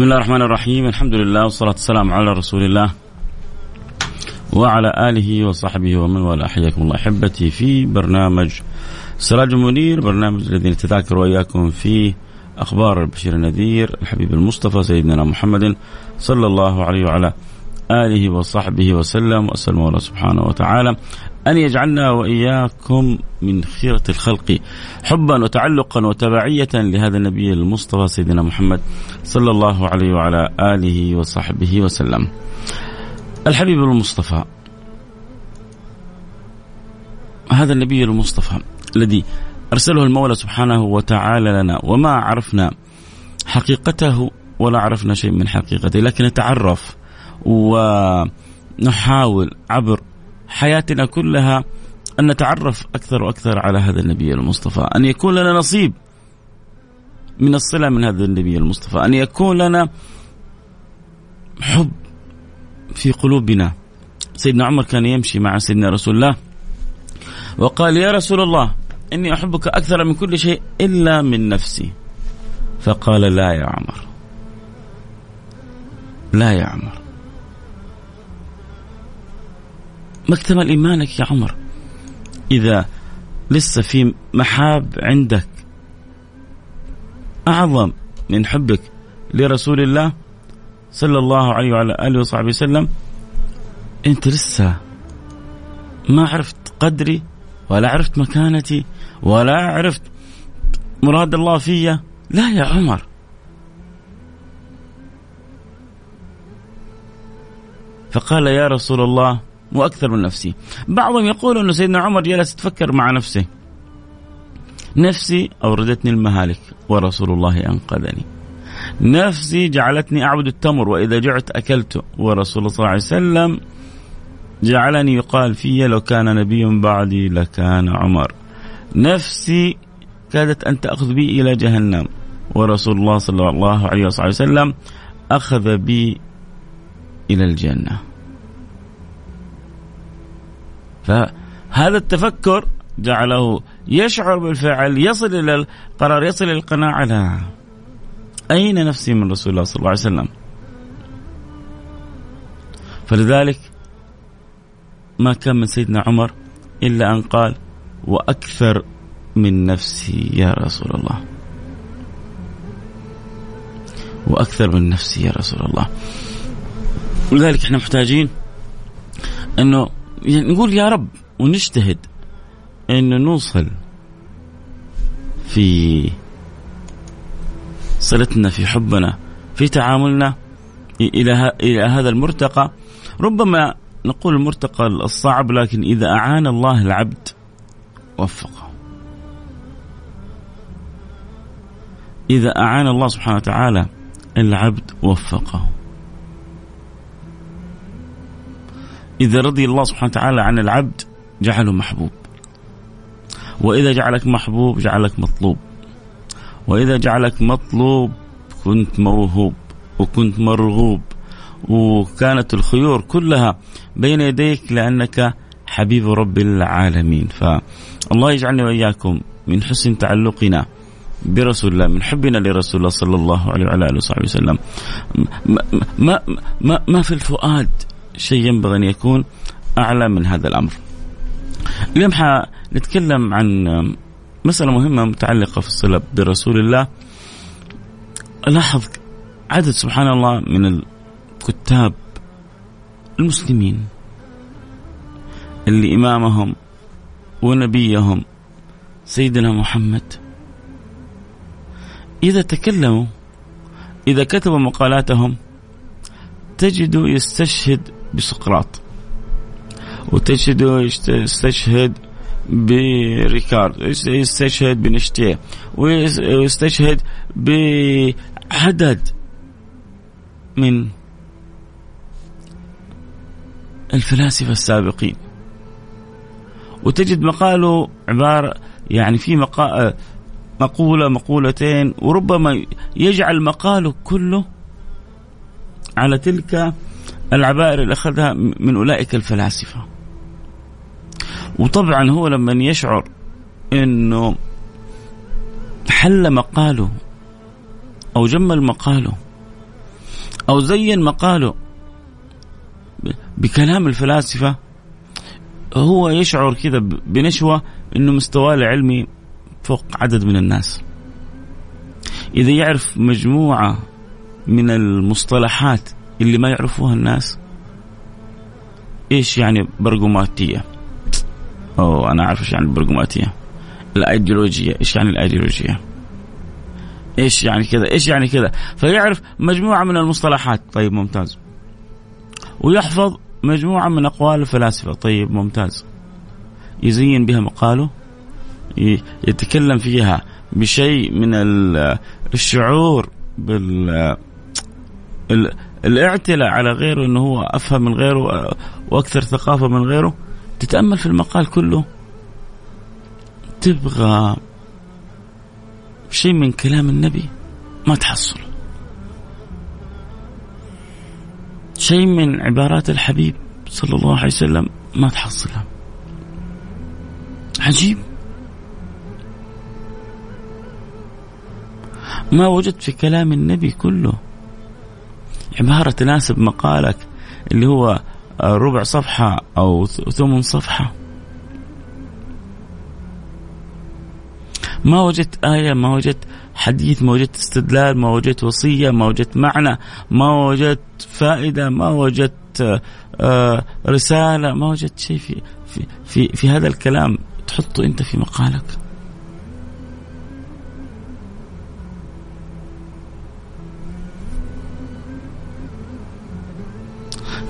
بسم الله الرحمن الرحيم الحمد لله والصلاة والسلام على رسول الله وعلى آله وصحبه ومن والاه حياكم الله أحبتي في برنامج سراج منير برنامج الذي نتذاكر وإياكم فيه أخبار البشير النذير الحبيب المصطفى سيدنا محمد صلى الله عليه وعلى آله وصحبه وسلم وأسأل الله سبحانه وتعالى أن يجعلنا وإياكم من خيرة الخلق حبا وتعلقا وتبعية لهذا النبي المصطفى سيدنا محمد صلى الله عليه وعلى آله وصحبه وسلم. الحبيب المصطفى هذا النبي المصطفى الذي أرسله المولى سبحانه وتعالى لنا وما عرفنا حقيقته ولا عرفنا شيء من حقيقته لكن نتعرف ونحاول عبر حياتنا كلها أن نتعرف أكثر وأكثر على هذا النبي المصطفى. أن يكون لنا نصيب من الصلة من هذا النبي المصطفى. أن يكون لنا حب في قلوبنا. سيدنا عمر كان يمشي مع سيدنا رسول الله وقال يا رسول الله إني أحبك أكثر من كل شيء إلا من نفسي. فقال لا يا عمر. لا يا عمر. ما اكتمل إيمانك يا عمر؟ إذا لسه في محاب عندك. أعظم من حبك لرسول الله صلى الله عليه وعلى آله وصحبه وسلم. أنت لسه ما عرفت قدري ولا عرفت مكانتي ولا عرفت مراد الله فيا. لا يا عمر. فقال يا رسول الله وأكثر من نفسي. بعضهم يقول إنه سيدنا عمر جلس يتفكر مع نفسه. نفسي أوردتني المهالك ورسول الله أنقذني. نفسي جعلتني أعبد التمر وإذا جعت أكلت ورسول الله صلى الله عليه وسلم جعلني يقال في لو كان نبي بعدي لكان عمر. نفسي كادت أن تأخذ بي إلى جهنم. ورسول الله صلى الله عليه وسلم أخذ بي إلى الجنة. فهذا التفكر جعله يشعر بالفعل يصل إلى القرار يصل إلى القناعة لا أين نفسي من رسول الله صلى الله عليه وسلم؟ فلذلك ما كان من سيدنا عمر إلا أن قال وأكثر من نفسي يا رسول الله. وأكثر من نفسي يا رسول الله. ولذلك إحنا محتاجين إنه يعني نقول يا رب ونجتهد انه نوصل في صلتنا في حبنا في تعاملنا إلى إلى هذا المرتقى. ربما نقول المرتقى الصعب لكن إذا أعان الله العبد وفقه. إذا أعان الله سبحانه وتعالى العبد وفقه. إذا رضي الله سبحانه وتعالى عن العبد جعله محبوب. وإذا جعلك محبوب جعلك مطلوب. وإذا جعلك مطلوب كنت موهوب. وكنت مرغوب. وكانت الخيور كلها بين يديك لأنك حبيب رب العالمين. فالله يجعلني وإياكم من حسن تعلقنا برسول الله من حبنا لرسول الله صلى الله عليه وعلى آله وصحبه وسلم. ما ما ما, ما في الفؤاد شيء ينبغي أن يكون أعلى من هذا الأمر. اليوم حنتكلم عن مسألة مهمة متعلقة في الصلة برسول الله. لاحظ عدد سبحان الله من الكتاب المسلمين اللي إمامهم ونبيهم سيدنا محمد إذا تكلموا إذا كتبوا مقالاتهم تجد يستشهد بسقراط. وتجد يستشهد بريكارد يستشهد بنشتية ويستشهد بعدد من الفلاسفة السابقين. وتجد مقاله عبارة يعني في مقال مقولة مقولتين وربما يجعل مقاله كله على تلك العبائر اللي أخذها من أولئك الفلاسفة. وطبعا هو لما يشعر أنه حل مقاله أو جمل مقاله أو زين مقاله بكلام الفلاسفة هو يشعر كذا بنشوة أنه مستواه العلمي فوق عدد من الناس. إذا يعرف مجموعة من المصطلحات اللي ما يعرفوها الناس. إيش يعني برغماتية؟ أوه أنا أعرف إيش يعني البرغماتية الأيديولوجية إيش يعني الأيديولوجية؟ إيش يعني كذا إيش يعني كذا؟ فيعرف مجموعة من المصطلحات. طيب ممتاز. ويحفظ مجموعة من أقوال الفلاسفة. طيب ممتاز. يزين بها مقاله. يتكلم فيها بشيء من الشعور بال الاعتلاء على غيره إنه هو أفهم من غيره وأكثر ثقافة من غيره تتأمل في المقال كله. تبغى شيء من كلام النبي ما تحصل. شيء من عبارات الحبيب صلى الله عليه وسلم ما تحصلها. عجيب. ما وجدت في كلام النبي كله عبارة تناسب مقالك اللي هو ربع صفحة أو ثمن صفحة. ما وجدت آية ما وجدت حديث ما وجدت استدلال ما وجدت وصية ما وجدت معنى ما وجدت فائدة ما وجدت آه، رسالة ما وجدت شيء في في في, في هذا الكلام تحطه أنت في مقالك.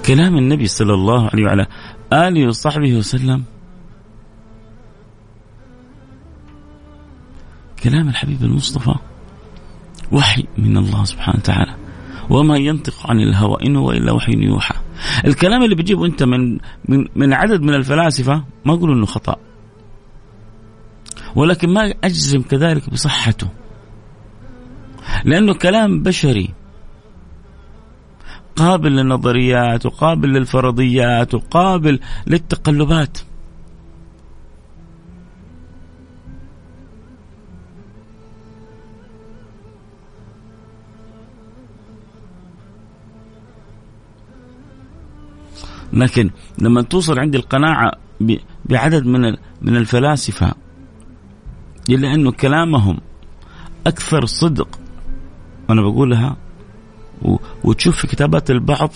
كلام النبي صلى الله عليه وعلى آله وصحبه وسلم. كلام الحبيب المصطفى وحي من الله سبحانه وتعالى. وما ينطق عن الهوى إن هو إلا وحي يوحى. الكلام اللي بتجيبه أنت من من من عدد من الفلاسفة ما أقول إنه خطأ. ولكن ما أجزم كذلك بصحته. لأنه كلام بشري. قابل للنظريات وقابل للفرضيات وقابل للتقلبات. لكن لما توصل عندي القناعة بعدد من من الفلاسفة إلا أنه كلامهم أكثر صدق وأنا بقولها وتشوف في كتابات البعض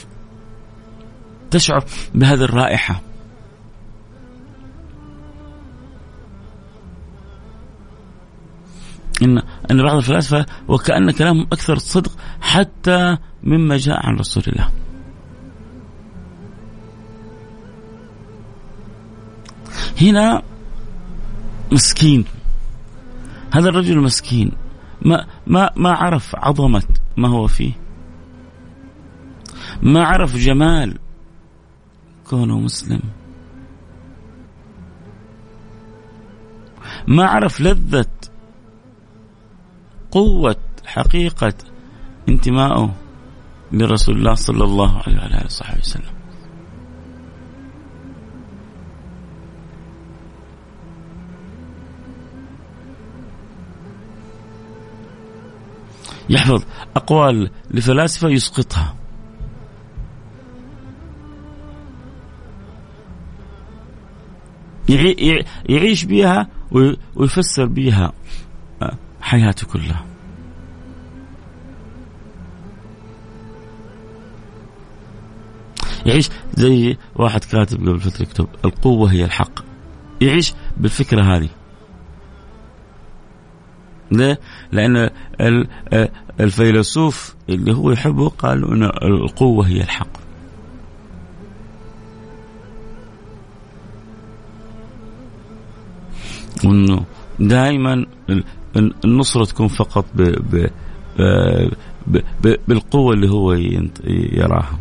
تشعر بهذه الرائحة. إن أن بعض الفلاسفة وكأن كلامهم أكثر صدق حتى مما جاء عن رسول الله. هنا مسكين. هذا الرجل مسكين. ما ما ما عرف عظمة ما هو فيه. ما عرف جمال كونه مسلم ما عرف لذة قوة حقيقة انتمائه لرسول الله صلى الله عليه وعلى آله وصحبه وسلم. يحفظ أقوال لفلاسفة يسقطها. يعيش بها ويفسر بها حياته كلها. يعيش زي واحد كاتب قبل فترة يكتب القوة هي الحق يعيش بالفكرة هذه ليه؟ لأن الفيلسوف اللي هو يحبه قال أن القوة هي الحق وأنه دائما النصرة تكون فقط ب ب ب بالقوة اللي هو يراها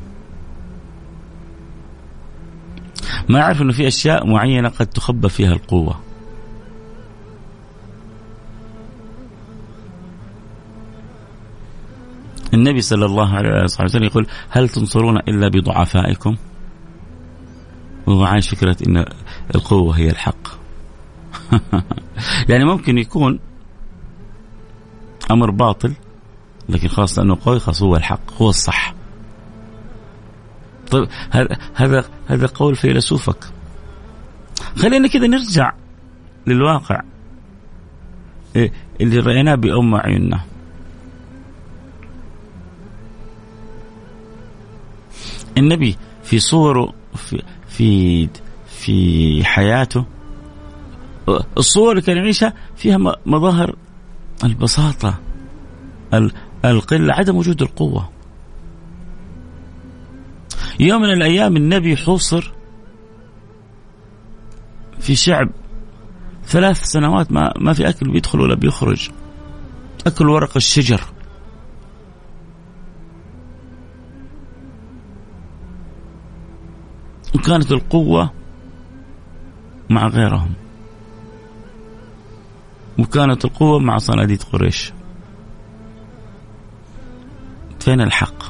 ما يعرف إنه في أشياء معينة قد تخبى فيها القوة النبي صلى الله عليه وسلم يقول هل تنصرون إلا بضعفائكم؟ وهو عايش فكرة إن القوة هي الحق. يعني ممكن يكون أمر باطل لكن خلاص لأنه قوي خلاص هو الحق هو الصح. طيب هذا هذا قول فيلسوفك. خلينا كذا نرجع للواقع. إيه، اللي رأيناه بأم عيوننا. النبي في صوره في في في حياته الصور اللي كان يعيشها فيها مظاهر البساطة القلة عدم وجود القوة. يوم من الأيام النبي حوصر في شعب ثلاث سنوات ما ما في أكل بيدخل ولا بيخرج. أكل ورق الشجر. وكانت القوة مع غيرهم. وكانت القوة مع صناديد قريش. فين الحق؟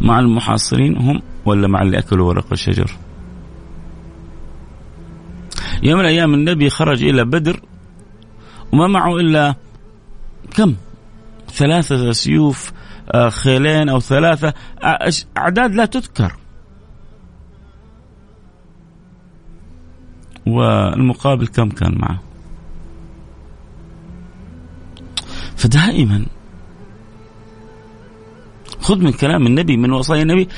مع المحاصرين هم ولا مع اللي أكلوا ورق الشجر؟ يوم من الأيام النبي خرج إلى بدر وما معه إلا كم؟ ثلاثة سيوف آه، خيلين أو ثلاثة أعداد لا تذكر. والمقابل كم كان معه؟ فدائما خذ من كلام النبي من وصايا النبي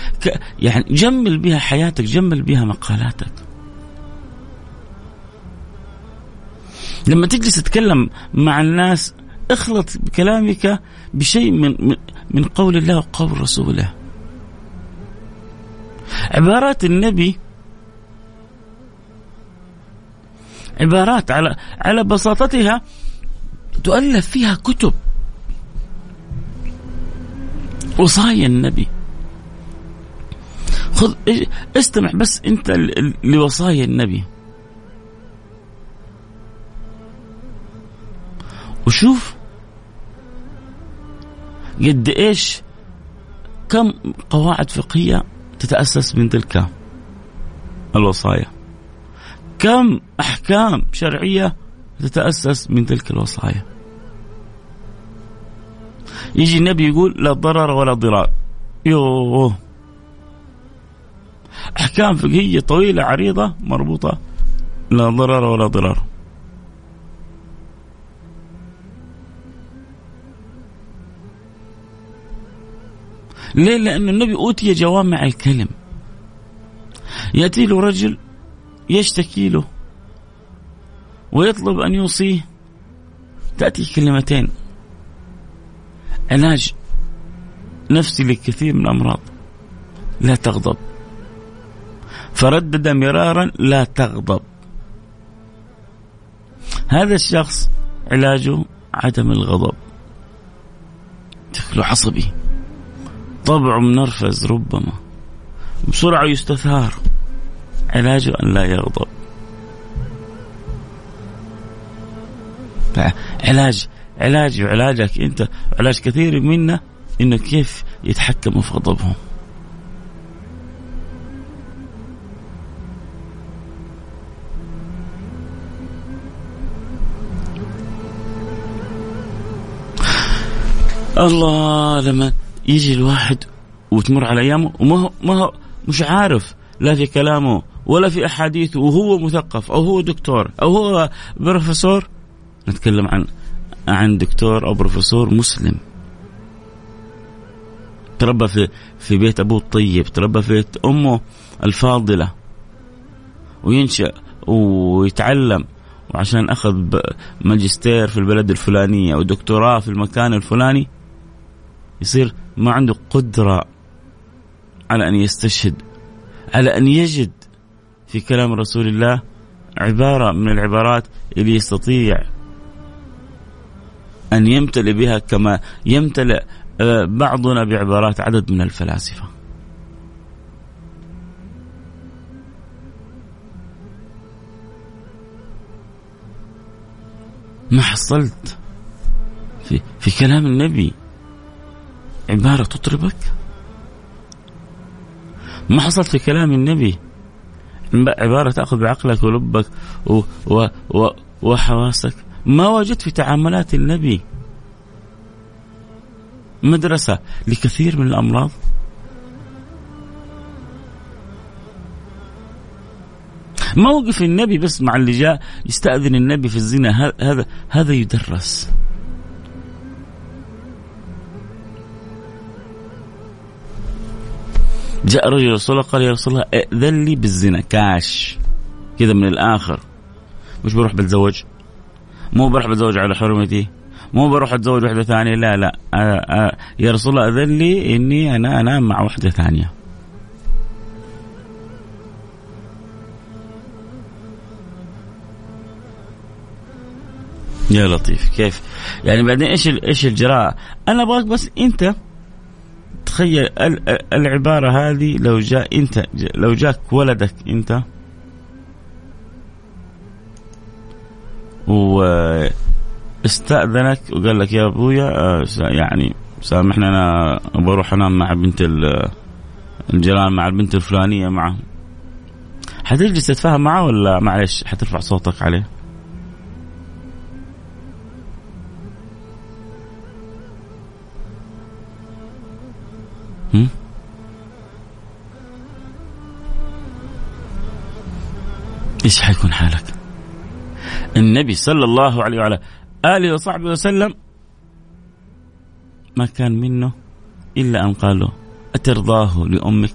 يعني جمل بها حياتك جمل بها مقالاتك. لما تجلس تتكلم مع الناس اخلط بكلامك بشيء من من قول الله وقول رسوله. عبارات النبي عبارات على على بساطتها تؤلف فيها كتب. وصايا النبي. خذ استمع بس انت لوصايا النبي. وشوف قد إيش كم قواعد فقهية تتأسس من تلك الوصايا. كم أحكام شرعية تتأسس من تلك الوصايا. يجي النبي يقول لا ضرر ولا ضرار. يوه. أحكام فقهية طويلة عريضة مربوطة لا ضرر ولا ضرار. ليه؟ لأن النبي أوتي جوامع الكلم. يأتي له رجل يشتكي له ويطلب أن يوصيه. تأتي كلمتين علاج نفسي لكثير من الأمراض. لا تغضب. فردد مرارا لا تغضب. هذا الشخص علاجه عدم الغضب. شكله عصبي. طبعه منرفز ربما. بسرعة يستثار. علاجه أن لا يغضب. علاج علاج وعلاجك أنت علاج كثير منا إنه كيف يتحكموا في غضبهم. الله لما يجي الواحد وتمر على أيامه وما هو ما هو مش عارف لا في كلامه ولا في احاديثه وهو مثقف أو هو دكتور أو هو بروفيسور. نتكلم عن عن دكتور أو بروفيسور مسلم. تربى في في بيت أبوه الطيب تربى في بيت أمه الفاضلة. وينشأ ويتعلم. وعشان أخذ ماجستير في البلد الفلانية ودكتوراه في المكان الفلاني يصير ما عنده قدرة على أن يستشهد على أن يجد في كلام رسول الله عبارة من العبارات اللي يستطيع أن يمتلئ بها كما يمتلئ آه، بعضنا بعبارات عدد من الفلاسفة. ما حصلت في في كلام النبي عبارة تطربك؟ ما حصلت في كلام النبي عبارة تأخذ بعقلك ولبك و و و وحواسك. ما وجدت في تعاملات النبي مدرسة لكثير من الأمراض؟ موقف النبي بس مع اللي جاء يستأذن النبي في الزنا هذا هذا يدرس. جاء رجل رسول الله قال يا رسول الله ائذن لي بالزنا كاش. كذا من الآخر. مش بروح بتزوج مو بروح بتزوج على حرمتي؟ مو بروح اتزوج واحدة ثانية؟ لا لا. آآ آه، آآ آه، يا رسول الله اذن لي إني أنا أنام مع واحدة ثانية. يا لطيف كيف؟ يعني بعدين إيش إيش الجراءة؟ أنا أبغاك بس أنت تخيل العبارة هذه لو جاء أنت لو جاك ولدك أنت واستأذنك وقال لك يا أبويا آه، يعني سامحني أنا بروح أنام مع بنت الجيران مع البنت الفلانية معه حتجلس تتفاهم معه ولا معلش حترفع صوتك عليه؟ إيش حيكون حالك؟ النبي صلى الله عليه وعلى آله وصحبه وسلم ما كان منه إلا أن قالوا أترضاه لأمك؟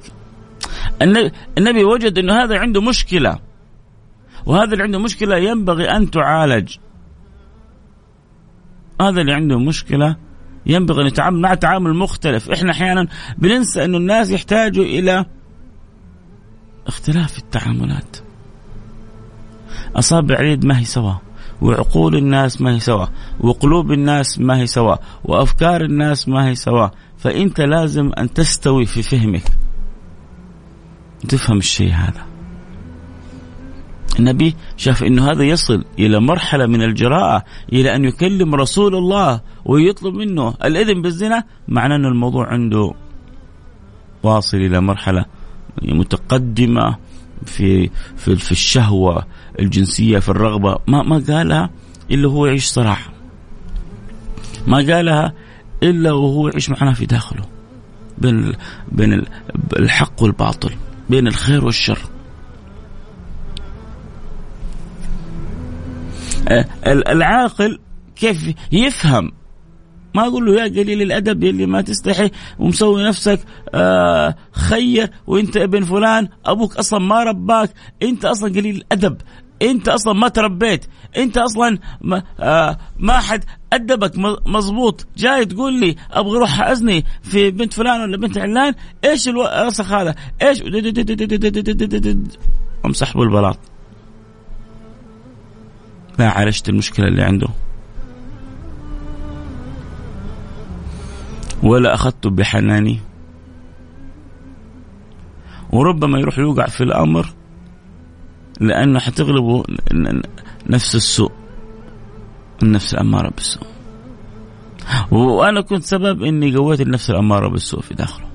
النبي وجد إنه هذا عنده مشكلة وهذا اللي عنده مشكلة ينبغي أن تعالج هذا اللي عنده مشكلة ينبغي أن يتعامل مع تعامل مختلف، إحنا أحيانا بننسى انه الناس يحتاجوا إلى اختلاف التعاملات. أصابع اليد ما هي سوا، وعقول الناس ما هي سوا، وقلوب الناس ما هي سوا، وأفكار الناس ما هي سوا، فأنت لازم أن تستوي في فهمك. تفهم الشيء هذا. النبي شاف إنه هذا يصل إلى مرحلة من الجراءة إلى أن يكلم رسول الله ويطلب منه الإذن بالزنا معناه ان الموضوع عنده واصل إلى مرحلة متقدمة في في في الشهوة الجنسية في الرغبة. ما ما قالها إلا هو يعيش صراحة. ما قالها إلا وهو يعيش معناها في داخله. بين بين الحق والباطل بين الخير والشر. العاقل كيف يفهم ما أقول له يا قليل الادب يلي ما تستحي ومسوي نفسك آه خير وانت ابن فلان أبوك أصلا ما رباك انت أصلا قليل الادب انت أصلا ما تربيت انت أصلا ما, آه ما حد ادبك مزبوط جاي تقول لي أبغى أروح ازني في بنت فلان ولا بنت علان إيش الوسخ هذا إيش امسح بالبلاط ما عالجت المشكلة اللي عنده. ولا أخذته بحناني. وربما يروح يوقع في الأمر لأنه حتغلبه نفس السوء. النفس الأمارة بالسوء. وأنا كنت سبب إني قويت النفس الأمارة بالسوء في داخله.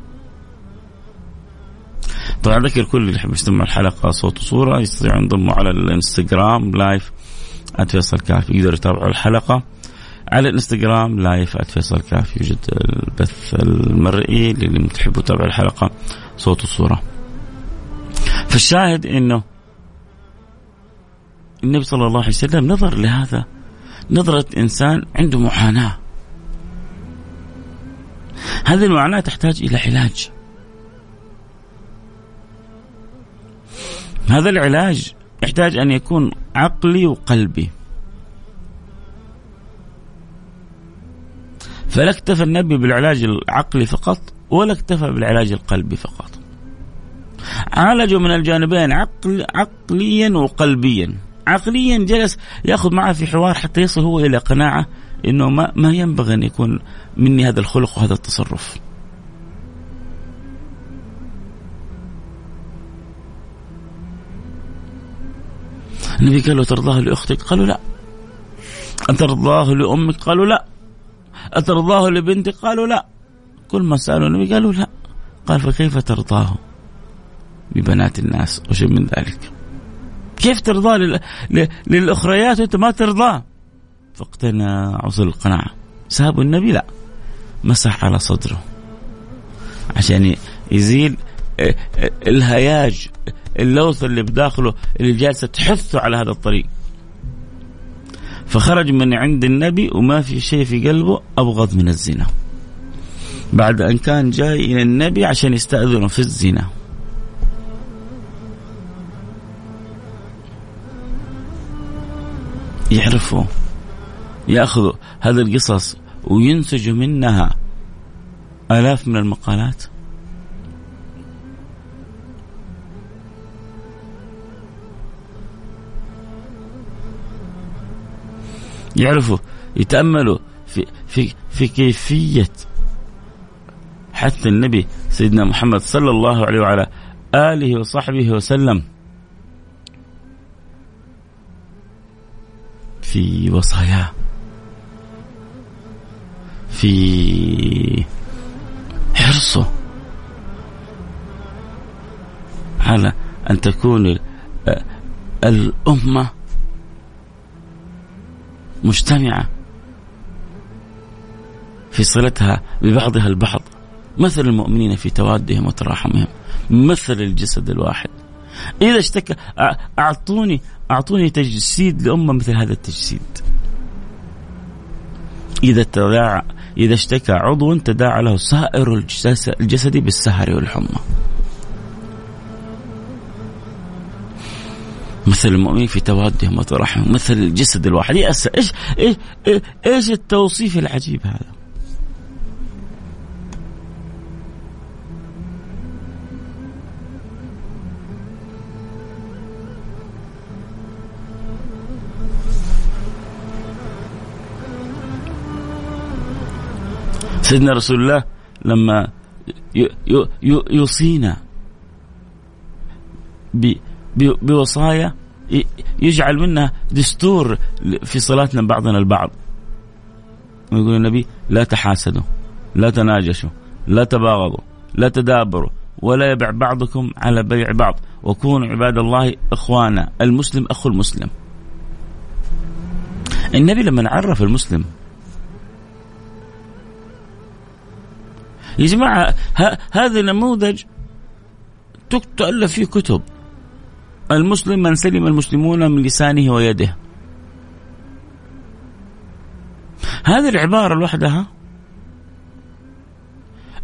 طبعا اذكر كل اللي يحب يستمع الحلقة صوت وصورة يستطيع ينضموا على الانستغرام لايف @فيصل كافي يقدروا يتابعوا الحلقة على الإنستغرام live @فيصل كافي يوجد البث المرئي للي تحبوا تتابعوا الحلقة صوت وصورة فالشاهد إنه النبي صلى الله عليه وسلم نظر لهذا. نظرة إنسان عنده معاناة. هذه المعاناة تحتاج إلى علاج. هذا العلاج يحتاج أن يكون عقلي وقلبي. فلا اكتفى النبي بالعلاج العقلي فقط ولا اكتفى بالعلاج القلبي فقط. عالجوا من الجانبين عقل عقليا وقلبيا. عقليا جلس يأخذ معه في حوار حتى يصل هو إلى قناعة إنه ما ما ينبغي أن يكون مني هذا الخلق وهذا التصرف. النبي قال له ترضاه لأختك؟ قالوا لا. أترضاه لأمك؟ قالوا لا. أترضاه لبنتك؟ قالوا لا. كل ما سألوا النبي قالوا لا. قال فكيف ترضاه ببنات الناس وشيء من ذلك كيف ترضى لل... للأخريات وأنت ما ترضى فاقتنع وصل القناعة سابوا النبي لا مسح على صدره عشان يزيل آه، آه، الهياج اللوث اللي بداخله اللي جالسة تحثه على هذا الطريق. فخرج من عند النبي وما في شيء في قلبه أبغض من الزنا. بعد أن كان جاي إلى النبي عشان يستأذنه في الزنا. يعرفوا ياخذوا هذه القصص وينتجوا منها آلاف من المقالات. يعرفوا يتأملوا في في في كيفية حتى النبي سيدنا محمد صلى الله عليه وعلى آله وصحبه وسلم في وصاياه في حرصه على أن تكون الأمة مجتمعة في صلتها ببعضها البعض مثل المؤمنين في توادهم وتراحمهم مثل الجسد الواحد. إذا اشتكى أعطوني أعطوني تجسيد لأمة مثل هذا التجسيد. إذا تداعى إذا اشتكى عضو تداعى له سائر الجسد بالسهر والحمى. مثل المؤمنين في توادهم وترحمهم مثل الجسد الواحد. إيش إيش إيش التوصيف العجيب هذا؟ سيدنا رسول الله لما يوصينا بوصايا يجعل منها دستور في صلاتنا بعضنا البعض. يقول النبي لا تحاسدوا لا تناجشوا لا تباغضوا لا تدابروا ولا يبع بعضكم على بيع بعض. وكونوا عباد الله إخوانا المسلم أخو المسلم. النبي لما عرف المسلم يا جماعة هذا نموذج تؤلف فيه كتب. المسلم من سلم المسلمون من لسانه ويده. هذه العبارة لوحدها.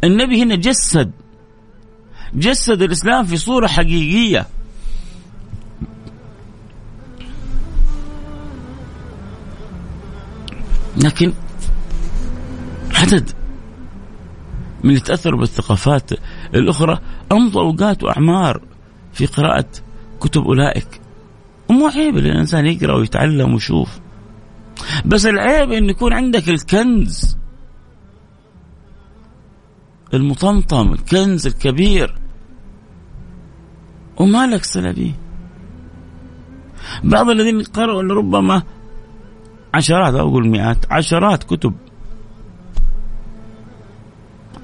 النبي هنا جسد جسد الإسلام في صورة حقيقية. لكن عدد من يتاثروا بالثقافات الأخرى أمضوا اوقات واعمار في قراءة كتب أولئك. ومو عيب الإنسان يقرأ ويتعلم ويشوف. بس العيب إن يكون عندك الكنز. المطمطم الكنز الكبير. وما لك صلة به بعض الذين قرأوا لربما عشرات أو أقول مئات عشرات كتب.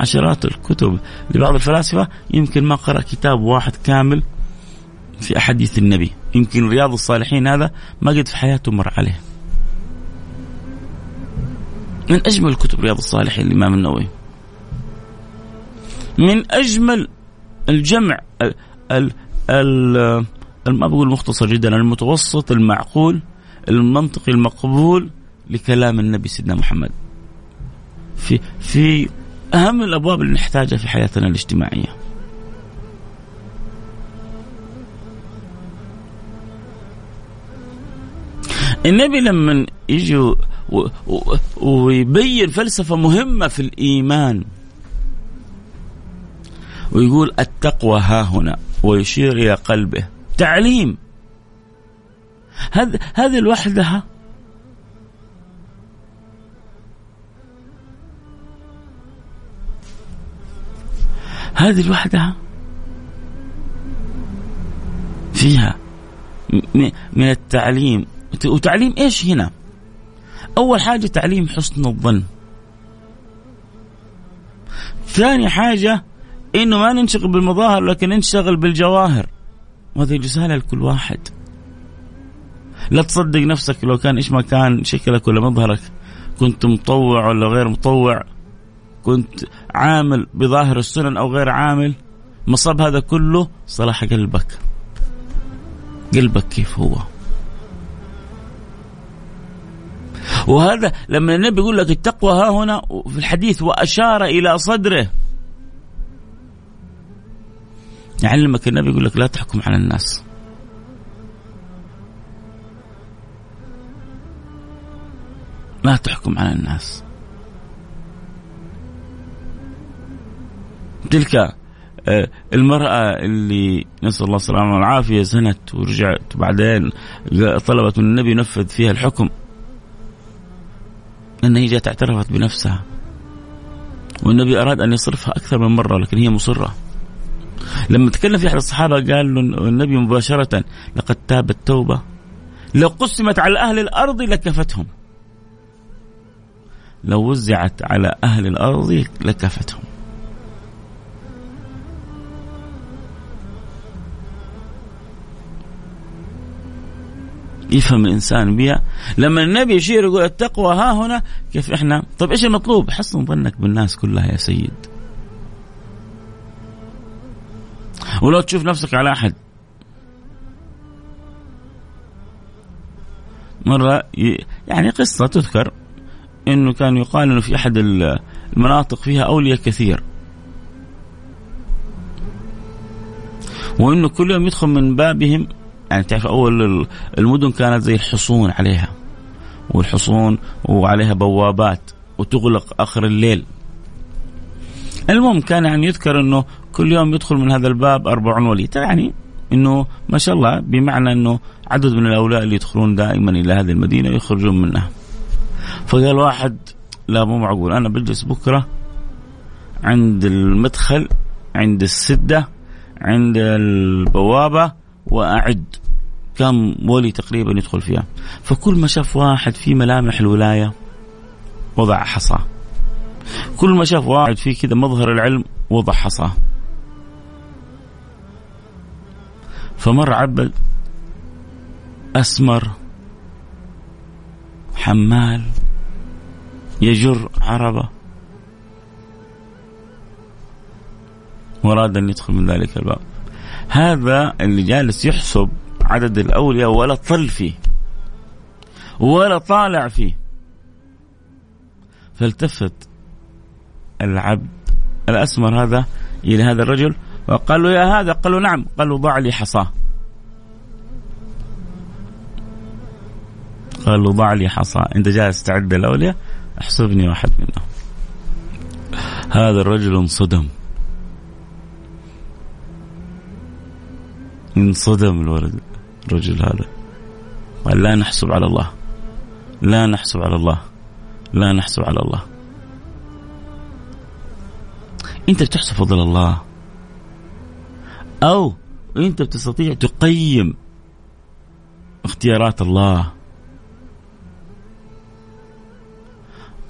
عشرات الكتب. لبعض الفلاسفة يمكن ما قرأ كتاب واحد كامل. في أحاديث النبي. يمكن رياض الصالحين هذا ما قد في حياته مر عليه. من أجمل كتب رياض الصالحين الإمام النووي. من أجمل الجمع ال ال ال ما بقول مختصر جدا المتوسط المعقول المنطقي المقبول لكلام النبي سيدنا محمد. في في أهم الأبواب اللي نحتاجها في حياتنا الاجتماعية. النبي لما يجي ويبين فلسفة مهمة في الإيمان ويقول التقوى ها هنا ويشير إلى قلبه. تعليم. هذه لوحدها هذه لوحدها فيها من التعليم. وتعليم إيش هنا؟ أول حاجة تعليم حسن الظن. ثاني حاجة إنه ما ننشغل بالمظاهر لكن نشتغل بالجواهر. وهذه رسالة لكل واحد. لا تصدق نفسك لو كان إيش ما كان شكلك ولا مظهرك كنت مطوع ولا غير مطوع كنت عامل بظاهر السنن أو غير عامل مصاب هذا كله صلاح قلبك قلبك كيف هو وهذا لما النبي يقول لك التقوى ها هنا في الحديث وأشار إلى صدره. يعلمك النبي يقول لك لا تحكم على الناس. لا تحكم على الناس. تلك آه، المرأة اللي نسأل الله السلامة والعافية زنت ورجعت وبعدين طلبت من النبي ينفذ فيها الحكم. أن هي جاءت اعترفت بنفسها. والنبي أراد أن يصرفها أكثر من مرة لكن هي مصرة. لما تكلم في أحد الصحابة قال له النبي مباشرة لقد تابت توبة لو قسمت على أهل الأرض لكفتهم لو وزعت على أهل الأرض لكفتهم يفهم الإنسان بها لما النبي يشير يقول التقوى ها هنا كيف إحنا؟ طيب إيش المطلوب؟ حسن ظنك بالناس كلها يا سيد. ولو تشوف نفسك على أحد. مرة يعني قصة تذكر إنه كان يقال إنه في أحد المناطق فيها أولياء كثير. وإنه كل يوم يدخل من بابهم يعني تعرف أول المدن كانت زي الحصون عليها والحصون وعليها بوابات وتغلق آخر الليل. المهم كان يعني يذكر إنه كل يوم يدخل من هذا الباب 40 ولي. يعني إنه ما شاء الله بمعنى إنه عدد من الأولياء اللي يدخلون دائما إلى هذه المدينة يخرجون منها. فقال واحد لا مو معقول أنا بجلس بكرة عند المدخل عند السدة عند البوابة وأعد كم ولي تقريبا يدخل فيها. فكل ما شاف واحد في ملامح الولاية وضع حصاه كل ما شاف واحد في كذا مظهر العلم وضع حصاه فمر عبد أسمر حمال يجر عربة وأراد أن يدخل من ذلك الباب. هذا اللي جالس يحسب عدد الأولياء ولا طل فيه ولا طالع فيه. فالتفت العبد الأسمر هذا إلى هذا الرجل وقال له يا هذا قال له نعم قال له ضع لي حصاه. قال له ضع لي حصى أنت جالس تعد الأولياء؟ احسبني واحد منهم. هذا الرجل انصدم. انصدم الولد الرجل هذا. قال لا نحسب على الله لا نحسب على الله لا نحسب على الله. أنت بتحسب فضل الله أو أنت بتستطيع تقيم اختيارات الله.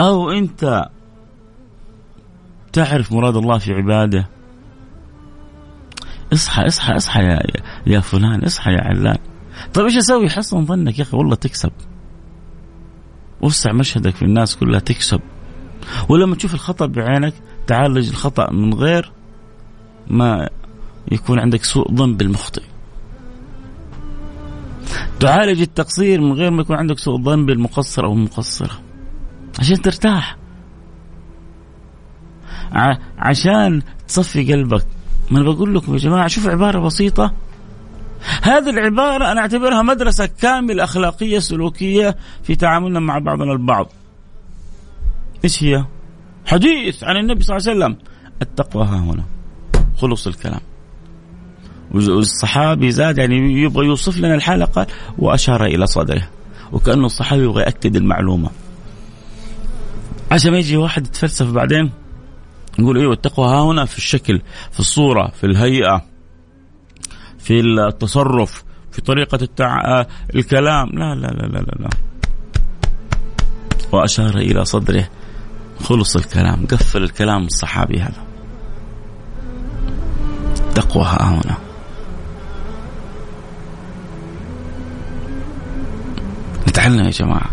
أو أنت تعرف مراد الله في عباده. اصحى اصحى اصحى يا يا فلان اصحى يا علان. طيب إيش أسوي؟ حسن ظنك يا أخي والله تكسب. وسع مشهدك في الناس كلها تكسب. ولما تشوف الخطأ بعينك تعالج الخطأ من غير ما يكون عندك سوء ظن بالمخطئ. تعالج التقصير من غير ما يكون عندك سوء ظن بالمقصر أو المقصرة. عشان ترتاح. عشان تصفي قلبك. ما أنا بقول لكم يا جماعة شوف عبارة بسيطة هذه العبارة أنا أعتبرها مدرسة كاملة أخلاقية سلوكية في تعاملنا مع بعضنا البعض. إيش هي؟ حديث عن النبي صلى الله عليه وسلم التقوى ها هنا خلص الكلام. والصحابي زاد يعني يبغى يوصف لنا الحالة قال وأشار إلى صدره وكأنه الصحابي يبغى يأكد المعلومة. عشان ما يجي واحد يتفلسف بعدين نقول أيوه التقوى ها هنا في الشكل في الصورة في الهيئة في التصرف في طريقة التع... الكلام. لا لا لا لا لا, لا. وأشار إلى صدره. خلص الكلام قفل الكلام الصحابي هذا. التقوى ها هنا. نتعلم يا جماعة.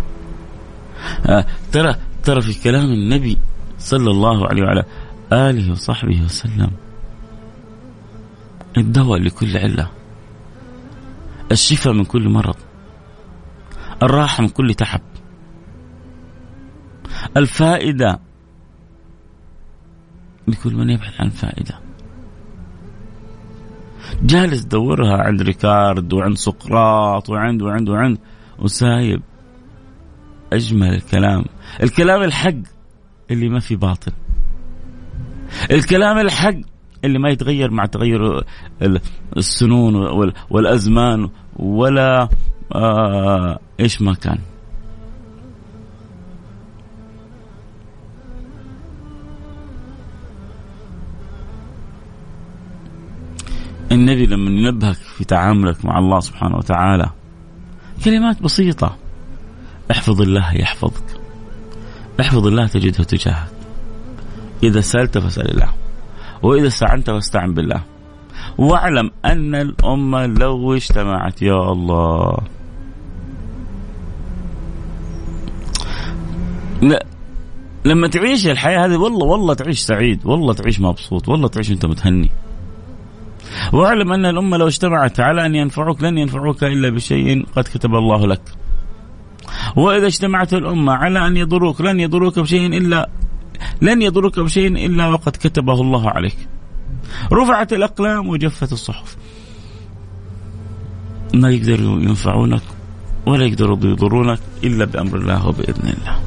آه ترى ترى في كلام النبي صلى الله عليه وعلى آله وصحبه وسلم. الدواء لكل علة. الشفاء من كل مرض. الراحة من كل تعب الفائدة. لكل من يبحث عن فائدة. جالس دورها عند ريكارد وعند سقراط وعند وعند وعند. وسايب. أجمل الكلام. الكلام الحق اللي ما في باطل. الكلام الحق اللي ما يتغير مع تغير السنون والأزمان ولا آه إيش ما كان. النبي لما ينبهك في تعاملك مع الله سبحانه وتعالى كلمات بسيطة. احفظ الله يحفظك. احفظ الله تجده تجاهك. إذا سألت فاسأل الله وإذا استعنت فاستعن بالله. واعلم أن الأمة لو اجتمعت يا الله. لا لما تعيش الحياة هذه والله والله تعيش سعيد والله تعيش مبسوط والله تعيش أنت متهني. واعلم أن الأمة لو اجتمعت على أن ينفعوك لن ينفعوك إلا بشيء قد كتب الله لك. وإذا اجتمعت الأمة على أن يضروك لن يضروك بشيء إلا لن يضرك بشيء إلا وقد كتبه الله عليك. رفعت الأقلام وجفت الصحف. ما يقدروا ينفعونك ولا يقدروا يضرونك إلا بأمر الله وبإذن الله.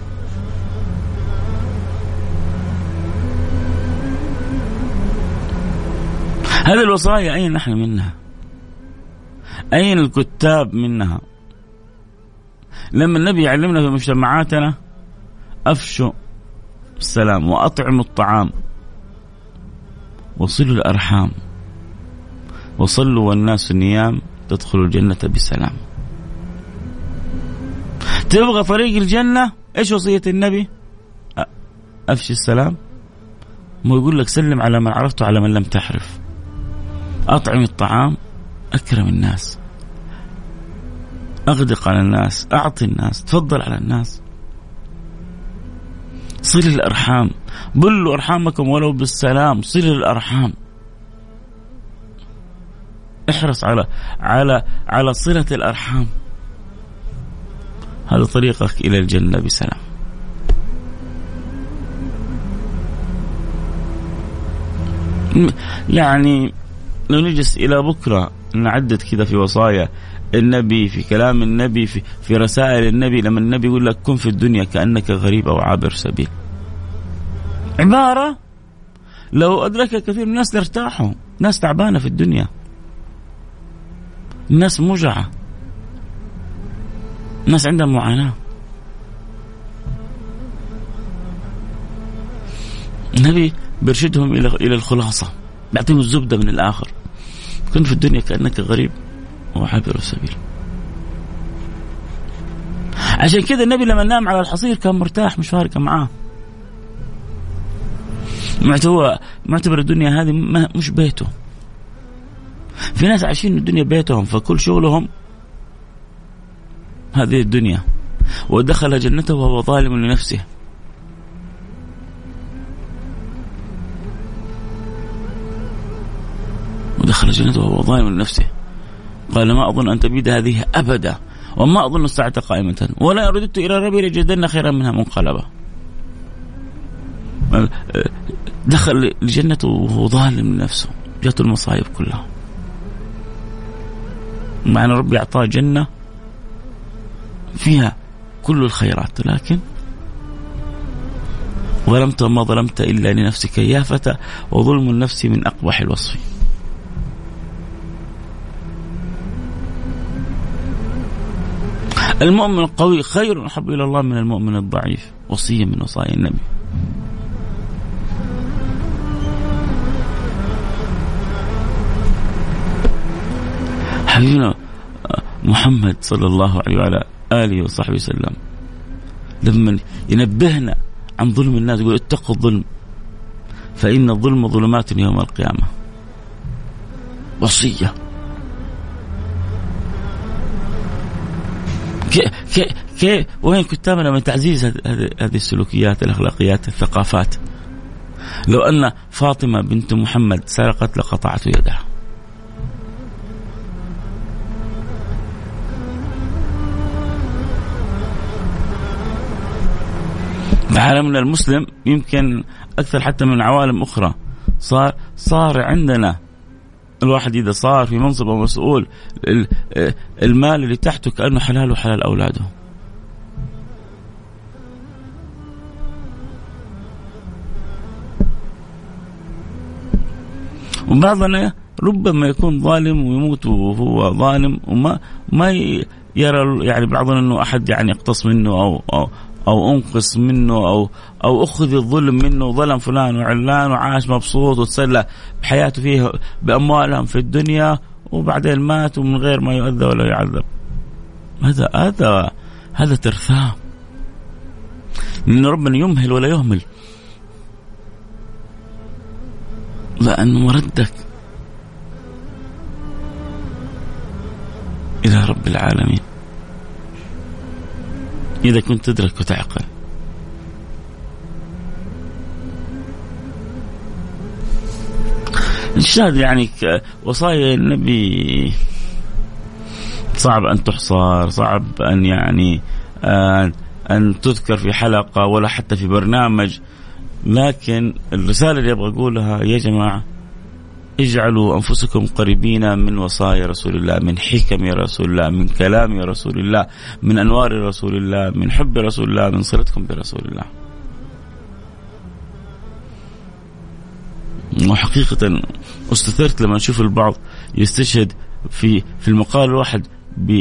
هذه الوصايا أين نحن منها؟ أين الكتاب منها؟ لما النبي يعلمنا في مجتمعاتنا أفشوا السلام وأطعموا الطعام وصلوا الأرحام وصلوا والناس نيام تدخلوا الجنة بسلام. تبغى طريق الجنة؟ إيش وصية النبي؟ أفشي السلام. ما يقول لك سلم على من عرفته على من لم تعرف أطعم الطعام أكرم الناس. أغدق على الناس أعطي الناس تفضل على الناس. صل الأرحام. بلوا أرحامكم ولو بالسلام. صل الأرحام. احرص على على على صلة الأرحام. هذا طريقك إلى الجنة بسلام. يعني لو نجلس إلى بكرة نعدد كذا في وصايا. النبي في كلام النبي في, في رسائل النبي لما النبي يقول لك كن في الدنيا كأنك غريب أو عابر سبيل. عبارة؟ لو أدركها كثير من الناس لارتاحوا ناس تعبانة في الدنيا. الناس مجعة. الناس عندها معاناة. النبي بيرشدهم إلى إلى الخلاصة بيعطيهم الزبدة من الآخر. كن في الدنيا كأنك غريب. وعابر السبيل. عشان كذا النبي لما نام على الحصير كان مرتاح مش فارقة معاه. هو معتبر الدنيا هذه مش بيته. في ناس عايشين الدنيا بيتهم فكل شغلهم هذه الدنيا. ودخل جنته وهو ظالم لنفسه. ودخل جنته وهو ظالم لنفسه. قال ما أظن أن تبيد هذه أبدا وما أظن الساعة قائمة. ولا رددت إلى ربي لجدن خيرا منها منقلبا دخل الجنة وهو ظالم لنفسه. جاته المصايب كلها. مع أن ربي أعطاه جنة فيها كل الخيرات لكن ظلمت وما ظلمت إلا لنفسك يا فتى وظلم النفس من أقبح الوصف. المؤمن القوي خير أحب إلى الله من المؤمن الضعيف وصية من وصايا النبي. حبيبنا محمد صلى الله عليه وعلى آله وصحبه وسلم لما ينبهنا عن ظلم الناس يقول اتقوا الظلم فإن الظلم ظلمات يوم القيامة. وصية. كيف كي وين كتابنا من تعزيز هذه السلوكيات الأخلاقيات الثقافات؟ لو أن فاطمة بنت محمد سرقت لقطعت يدها. عالمنا المسلم يمكن أكثر حتى من عوالم أخرى صار صار عندنا الواحد إذا صار في منصب أو مسؤول المال اللي تحته كأنه حلال وحلال أولاده. وبعضنا ربما يكون ظالم ويموت وهو ظالم وما ما يرى يعني بعضنا إنه أحد يعني يقتص منه أو أو أو أنقص منه أو أو أخذ الظلم منه ظلم فلان وعلان وعاش مبسوط وتسلى بحياته فيه بأموالهم في الدنيا وبعدين مات ومن غير ما يؤذى ولا يعذب. هذا هذا هذا ترثاه لأن ربنا يمهل ولا يهمل. لأنه مردك إلى رب العالمين. إذا كنت تدرك وتعقل الشاهد يعني وصايا النبي صعب أن تحصر صعب أن يعني آه، أن تذكر في حلقة ولا حتى في برنامج لكن الرسالة اللي أبغى أقولها يا جماعة اجعلوا أنفسكم قريبين من وصايا رسول الله من حكم رسول الله من كلام رسول الله من أنوار رسول الله من حب رسول الله من صلتكم برسول الله. وحقيقة استثرت لما أشوف البعض يستشهد في في المقال الواحد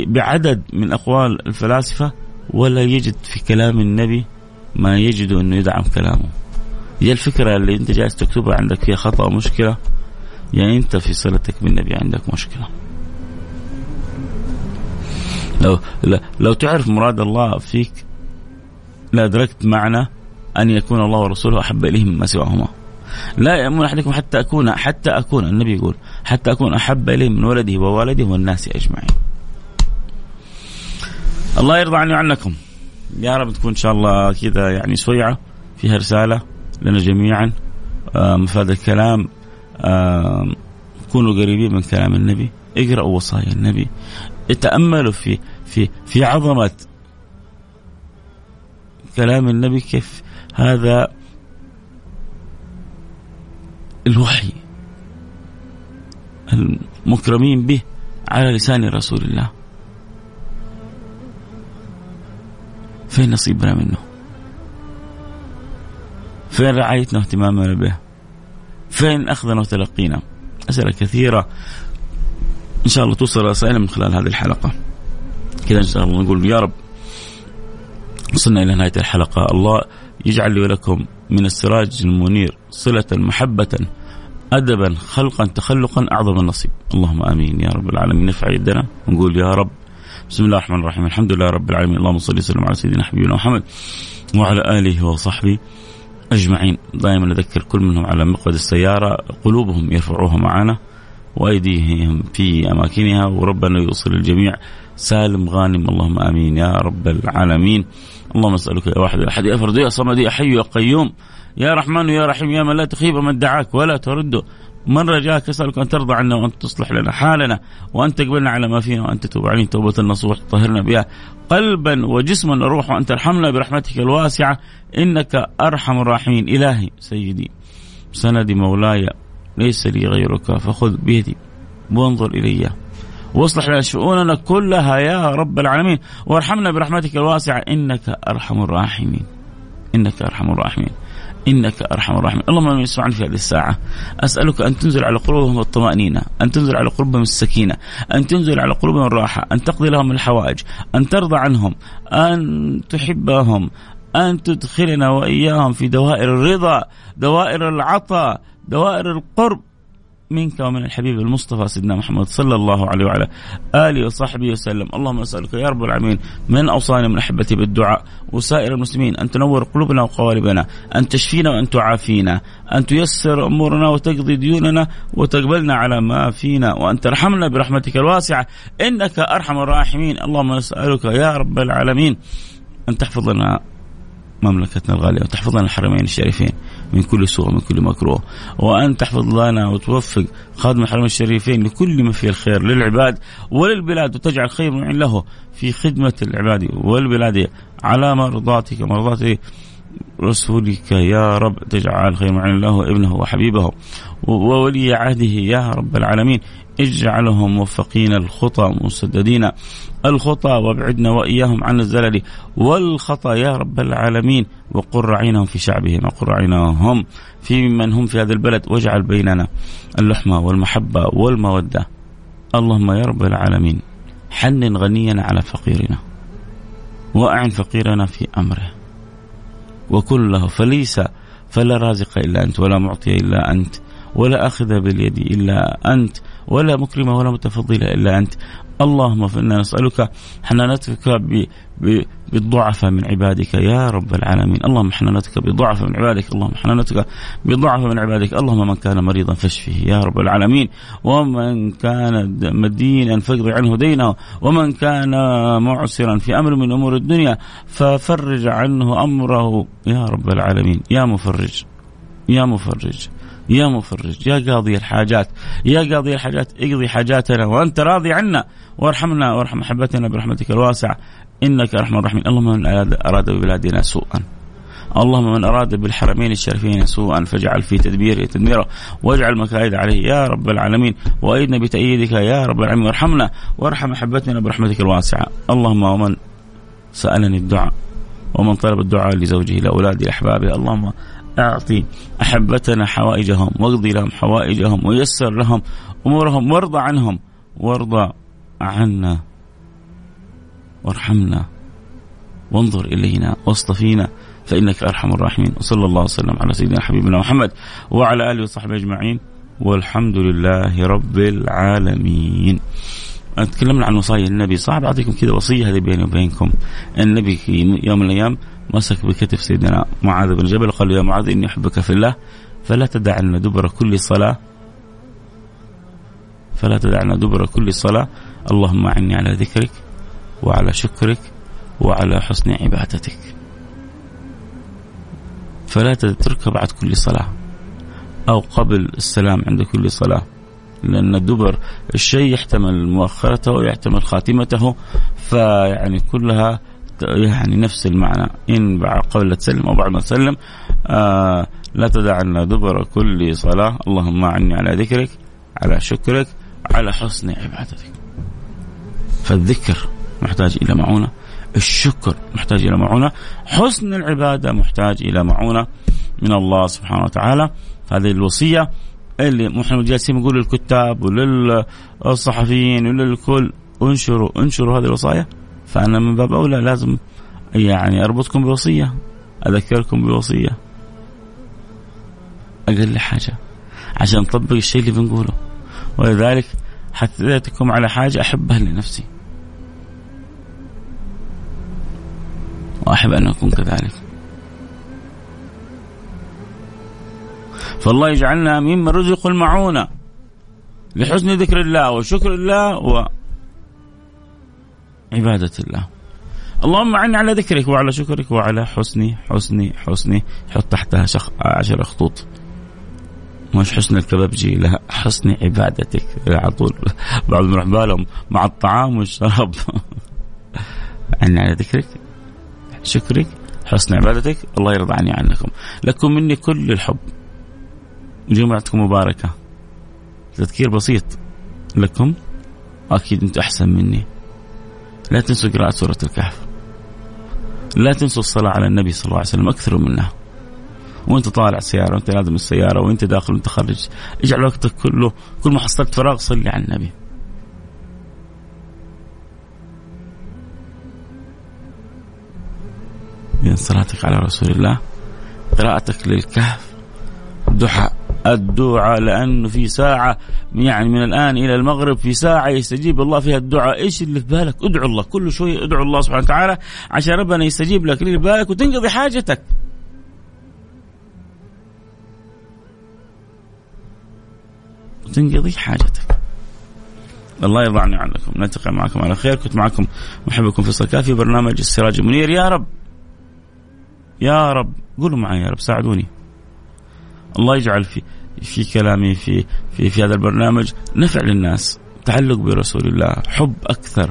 بعدد من أقوال الفلاسفة ولا يجد في كلام النبي ما يجد أنه يدعم كلامه. هي الفكرة اللي أنت جالس تكتبها عندك فيها خطأ أو مشكلة يعني انت في صلتك بالنبي عندك مشكلة. لو لو تعرف مراد الله فيك لادركت معنى أن يكون الله ورسوله أحب اليه مما سواهما. لا يأمن أحدكم حتى أكون حتى أكون النبي يقول حتى أكون أحب إليه من ولده ووالده والناس أجمعين. الله يرضى عني وعنكم. يا رب تكون إن شاء الله كذا يعني سويعة فيها رسالة لنا جميعا. آه، مفاد الكلام. كونوا قريبين من كلام النبي اقرأوا وصايا النبي. تأملوا في في في عظمة كلام النبي كيف هذا الوحي المكرمين به على لسان رسول الله. فين نصيبنا منه؟ فين رعايتنا واهتمامنا به؟ فين أخذنا وتلقينا. أسئلة كثيرة. إن شاء الله توصل رسائل من خلال هذه الحلقة. كذا إن شاء الله نقول يا رب وصلنا إلى نهاية الحلقة. الله يجعل لي ولكم من السراج المنير صلة محبة أدبا خلقا تخلقا أعظم النصيب. اللهم آمين يا رب العالمين. نرفع يدنا ونقول يا رب بسم الله الرحمن الرحيم. الحمد لله رب العالمين. اللهم صل وسلم على سيدنا حبيبنا محمد وعلى آله وصحبه أجمعين. دائما نذكر كل منهم على مقعد السيارة. قلوبهم يرفعوها معنا وأيديهم في أماكنها. وربنا يوصل الجميع. سالم غانم. اللهم آمين يا رب العالمين. اللهم أسألك يا واحد الأحد. يا فرد يا صمد يا حي يا قيوم. يا رحمن يا رحيم. يا من لا تخيب من دعاك ولا ترده من رجاك اسالك أن ترضى عنا وأن تصلح لنا حالنا وأن تقبلنا على ما فينا وأن تتوب علينا توبة نصوح تطهرنا بها قلبا وجسما وروحا. وان ترحمنا برحمتك الواسعة. إنك أرحم الراحمين. إلهي سيدي سندي مولاي ليس لي غيرك فخذ بيدي وانظر إلي. واصلح لنا شؤوننا كلها يا رب العالمين. وارحمنا برحمتك الواسعة. إنك أرحم الراحمين. إنك أرحم الراحمين. إنك أرحم الراحمين، اللهم من يسمعني في هذه الساعة. أسألك أن تنزل على قلوبهم الطمأنينة، أن تنزل على قلوبهم السكينة، أن تنزل على قلوبهم الراحة، أن تقضي لهم الحوائج، أن ترضى عنهم، أن تحبهم، أن تدخلنا وإياهم في دوائر الرضا، دوائر العطاء، دوائر القرب، منك ومن الحبيب المصطفى سيدنا محمد صلى الله عليه وعلى آله وصحبه وسلم، اللهم أسألك يا رب العالمين من أوصاني من أحبتي بالدعاء وسائر المسلمين أن تنور قلوبنا وقوالبنا، أن تشفينا وأن تعافينا، أن تيسر أمورنا وتقضي ديوننا وتقبلنا على ما فينا وأن ترحمنا برحمتك الواسعة. إنك أرحم الراحمين، اللهم أسألك يا رب العالمين أن تحفظ لنا مملكتنا الغالية وتحفظ لنا الحرمين الشريفين. من كل سوء ومن كل مكروه. وأن تحفظ لنا وتوفق خادم الحرمين الشريفين لكل ما فيه الخير للعباد وللبلاد وتجعل خير معين له في خدمة العباد والبلاد على مرضاتك مرضات رسولك. يا رب تجعل خير معين له ابنه وحبيبه وولي عهده. يا رب العالمين اجعلهم موفقين الخطى مسددين الخطى وابعدنا وإياهم عن الزلل. والخطا يا رب العالمين وقر عينهم في شعبهم وقر عينهم في من هم في هذا البلد واجعل بيننا اللحمه والمحبة والمودة. اللهم يا رب العالمين حنن غنينا على فقيرنا وأعن فقيرنا في أمره. وكن له فليس فلا رازق إلا أنت ولا معطي إلا أنت ولا أخذ باليد إلا أنت. ولا مكرمة ولا متفضلة إلا أنت. اللهم فإنا نسألك حنانتك بالضعفاء من عبادك يا رب العالمين. اللهم حنانتك بضعفاء من عبادك اللهم حنانتك بضعفاء من عبادك. اللهم من كان مريضا فاشفه يا رب العالمين. ومن كان مدينا فاقضي عنه دينه. ومن كان معسرا في أمر من أمور الدنيا ففرج عنه أمره يا رب العالمين. يا مفرج يا مفرج. يا مفرج يا قاضي الحاجات يا قاضي الحاجات اقضي حاجاتنا وانت راضي عنا. وارحمنا وارحم محبتنا برحمتك الواسعة. إنك أرحم الراحمين. اللهم من اراد ببلادنا سوءا. اللهم من أراد بالحرمين الشريفين سوءا فاجعل في تدبيره تدميره. واجعل مكائد عليه يا رب العالمين. وايدنا بتأييدك يا رب العالمين. وارحمنا وارحم محبتنا برحمتك الواسعة. اللهم ومن سألني الدعاء ومن طلب الدعاء لزوجه لاولاده لأحبابه. اللهم أعطي أحبتنا حوائجهم واقضي لهم حوائجهم ويسر لهم أمورهم وارضى عنهم وارضى عنا وارحمنا وانظر إلينا واصطفينا فإنك أرحم الراحمين. وصلى الله وسلم على سيدنا حبيبنا محمد وعلى آله وصحبه أجمعين. والحمد لله رب العالمين. تكلمنا عن وصايا النبي. صعب أعطيكم كذا وصية هذه بيني وبينكم. النبي في يوم من الأيام مسك بكتف سيدنا معاذ بن جبل قال يا معاذ إني أحبك في الله فلا تدعنا دبر كل صلاة فلا تدعنا دبر كل صلاة. اللهم أعني على ذكرك وعلى شكرك وعلى حسن عبادتك. فلا تتركها بعد كل صلاة أو قبل السلام عند كل صلاة لأن الدبر الشيء يحتمل مؤخرته ويحتمل خاتمته فيعني كلها يعني نفس المعنى. إن قبل تسلم أو بعد ما تسلم آه لا تدعنا دبر كل صلاة. اللهم أعني على ذكرك على شكرك على حسن عبادتك. فالذكر محتاج إلى معونة الشكر محتاج إلى معونة حسن العبادة محتاج إلى معونة من الله سبحانه وتعالى. هذه الوصية اللي محمد جالسين نقول للكتاب وللصحفيين وللكل انشروا انشروا هذه الوصايا. فأنا من باب أولى لازم يعني أربطكم بوصية أذكركم بوصية. أقل حاجة عشان نطبق الشيء اللي بنقوله. ولذلك حثيتكم على حاجة أحبها لنفسي. وأحب أن أكون كذلك. فالله يجعلنا ممن رزق المعونة. لحسن ذكر الله وشكر الله وعبادة الله. اللهم أعني على ذكرك وعلى شكرك وعلى حسني حسني حسني. حط تحتها شخ... عشر خطوط. مش حسن الكبابجي لا حسن عبادتك. على طول. بعض يروح بالهم مع الطعام والشراب. أعني على ذكرك شكرك حسن عبادتك. الله يرضى عني عنكم. لكم مني كل الحب. جمعتكم مباركة. تذكير بسيط. لكم؟ أكيد أنتم أحسن مني. لا تنسوا قراءة سورة الكهف. لا تنسوا الصلاة على النبي صلى الله عليه وسلم أكثروا منها. وأنت طالع السيارة وأنت نازل السيارة وأنت داخل وأنت خارج. اجعل وقتك كله كل ما حصلت فراغ صلي على النبي. من صلاتك على رسول الله قراءتك للكهف دعاء الدعاء لأنه في ساعة يعني من الآن إلى المغرب في ساعة يستجيب الله فيها الدعاء، إيش اللي في بالك؟ ادعو الله كل شوية ادعو الله سبحانه وتعالى عشان ربنا يستجيب لك اللي في بالك وتنقضي حاجتك. وتنقضي حاجتك. الله يرضى عنكم، نلتقي معكم على خير، كنت معكم محبكم فيصل كافي برنامج السراج المنير يا رب يا رب قولوا معي يا رب ساعدوني الله يجعل في في كلامي في في في هذا البرنامج. نفع للناس. تعلق برسول الله. حب أكثر.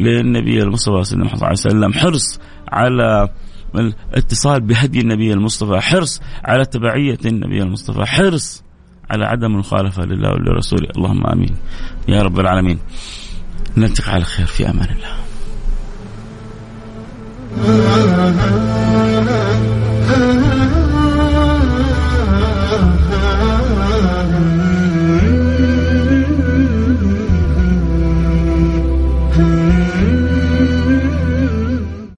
للنبي المصطفى صلى الله عليه وسلم. حرص على الاتصال بهدي النبي المصطفى. حرص على تبعية النبي المصطفى. حرص على عدم المخالفة لله ولرسوله. اللهم آمين. يا رب العالمين. نلتقي على خير. في أمان الله.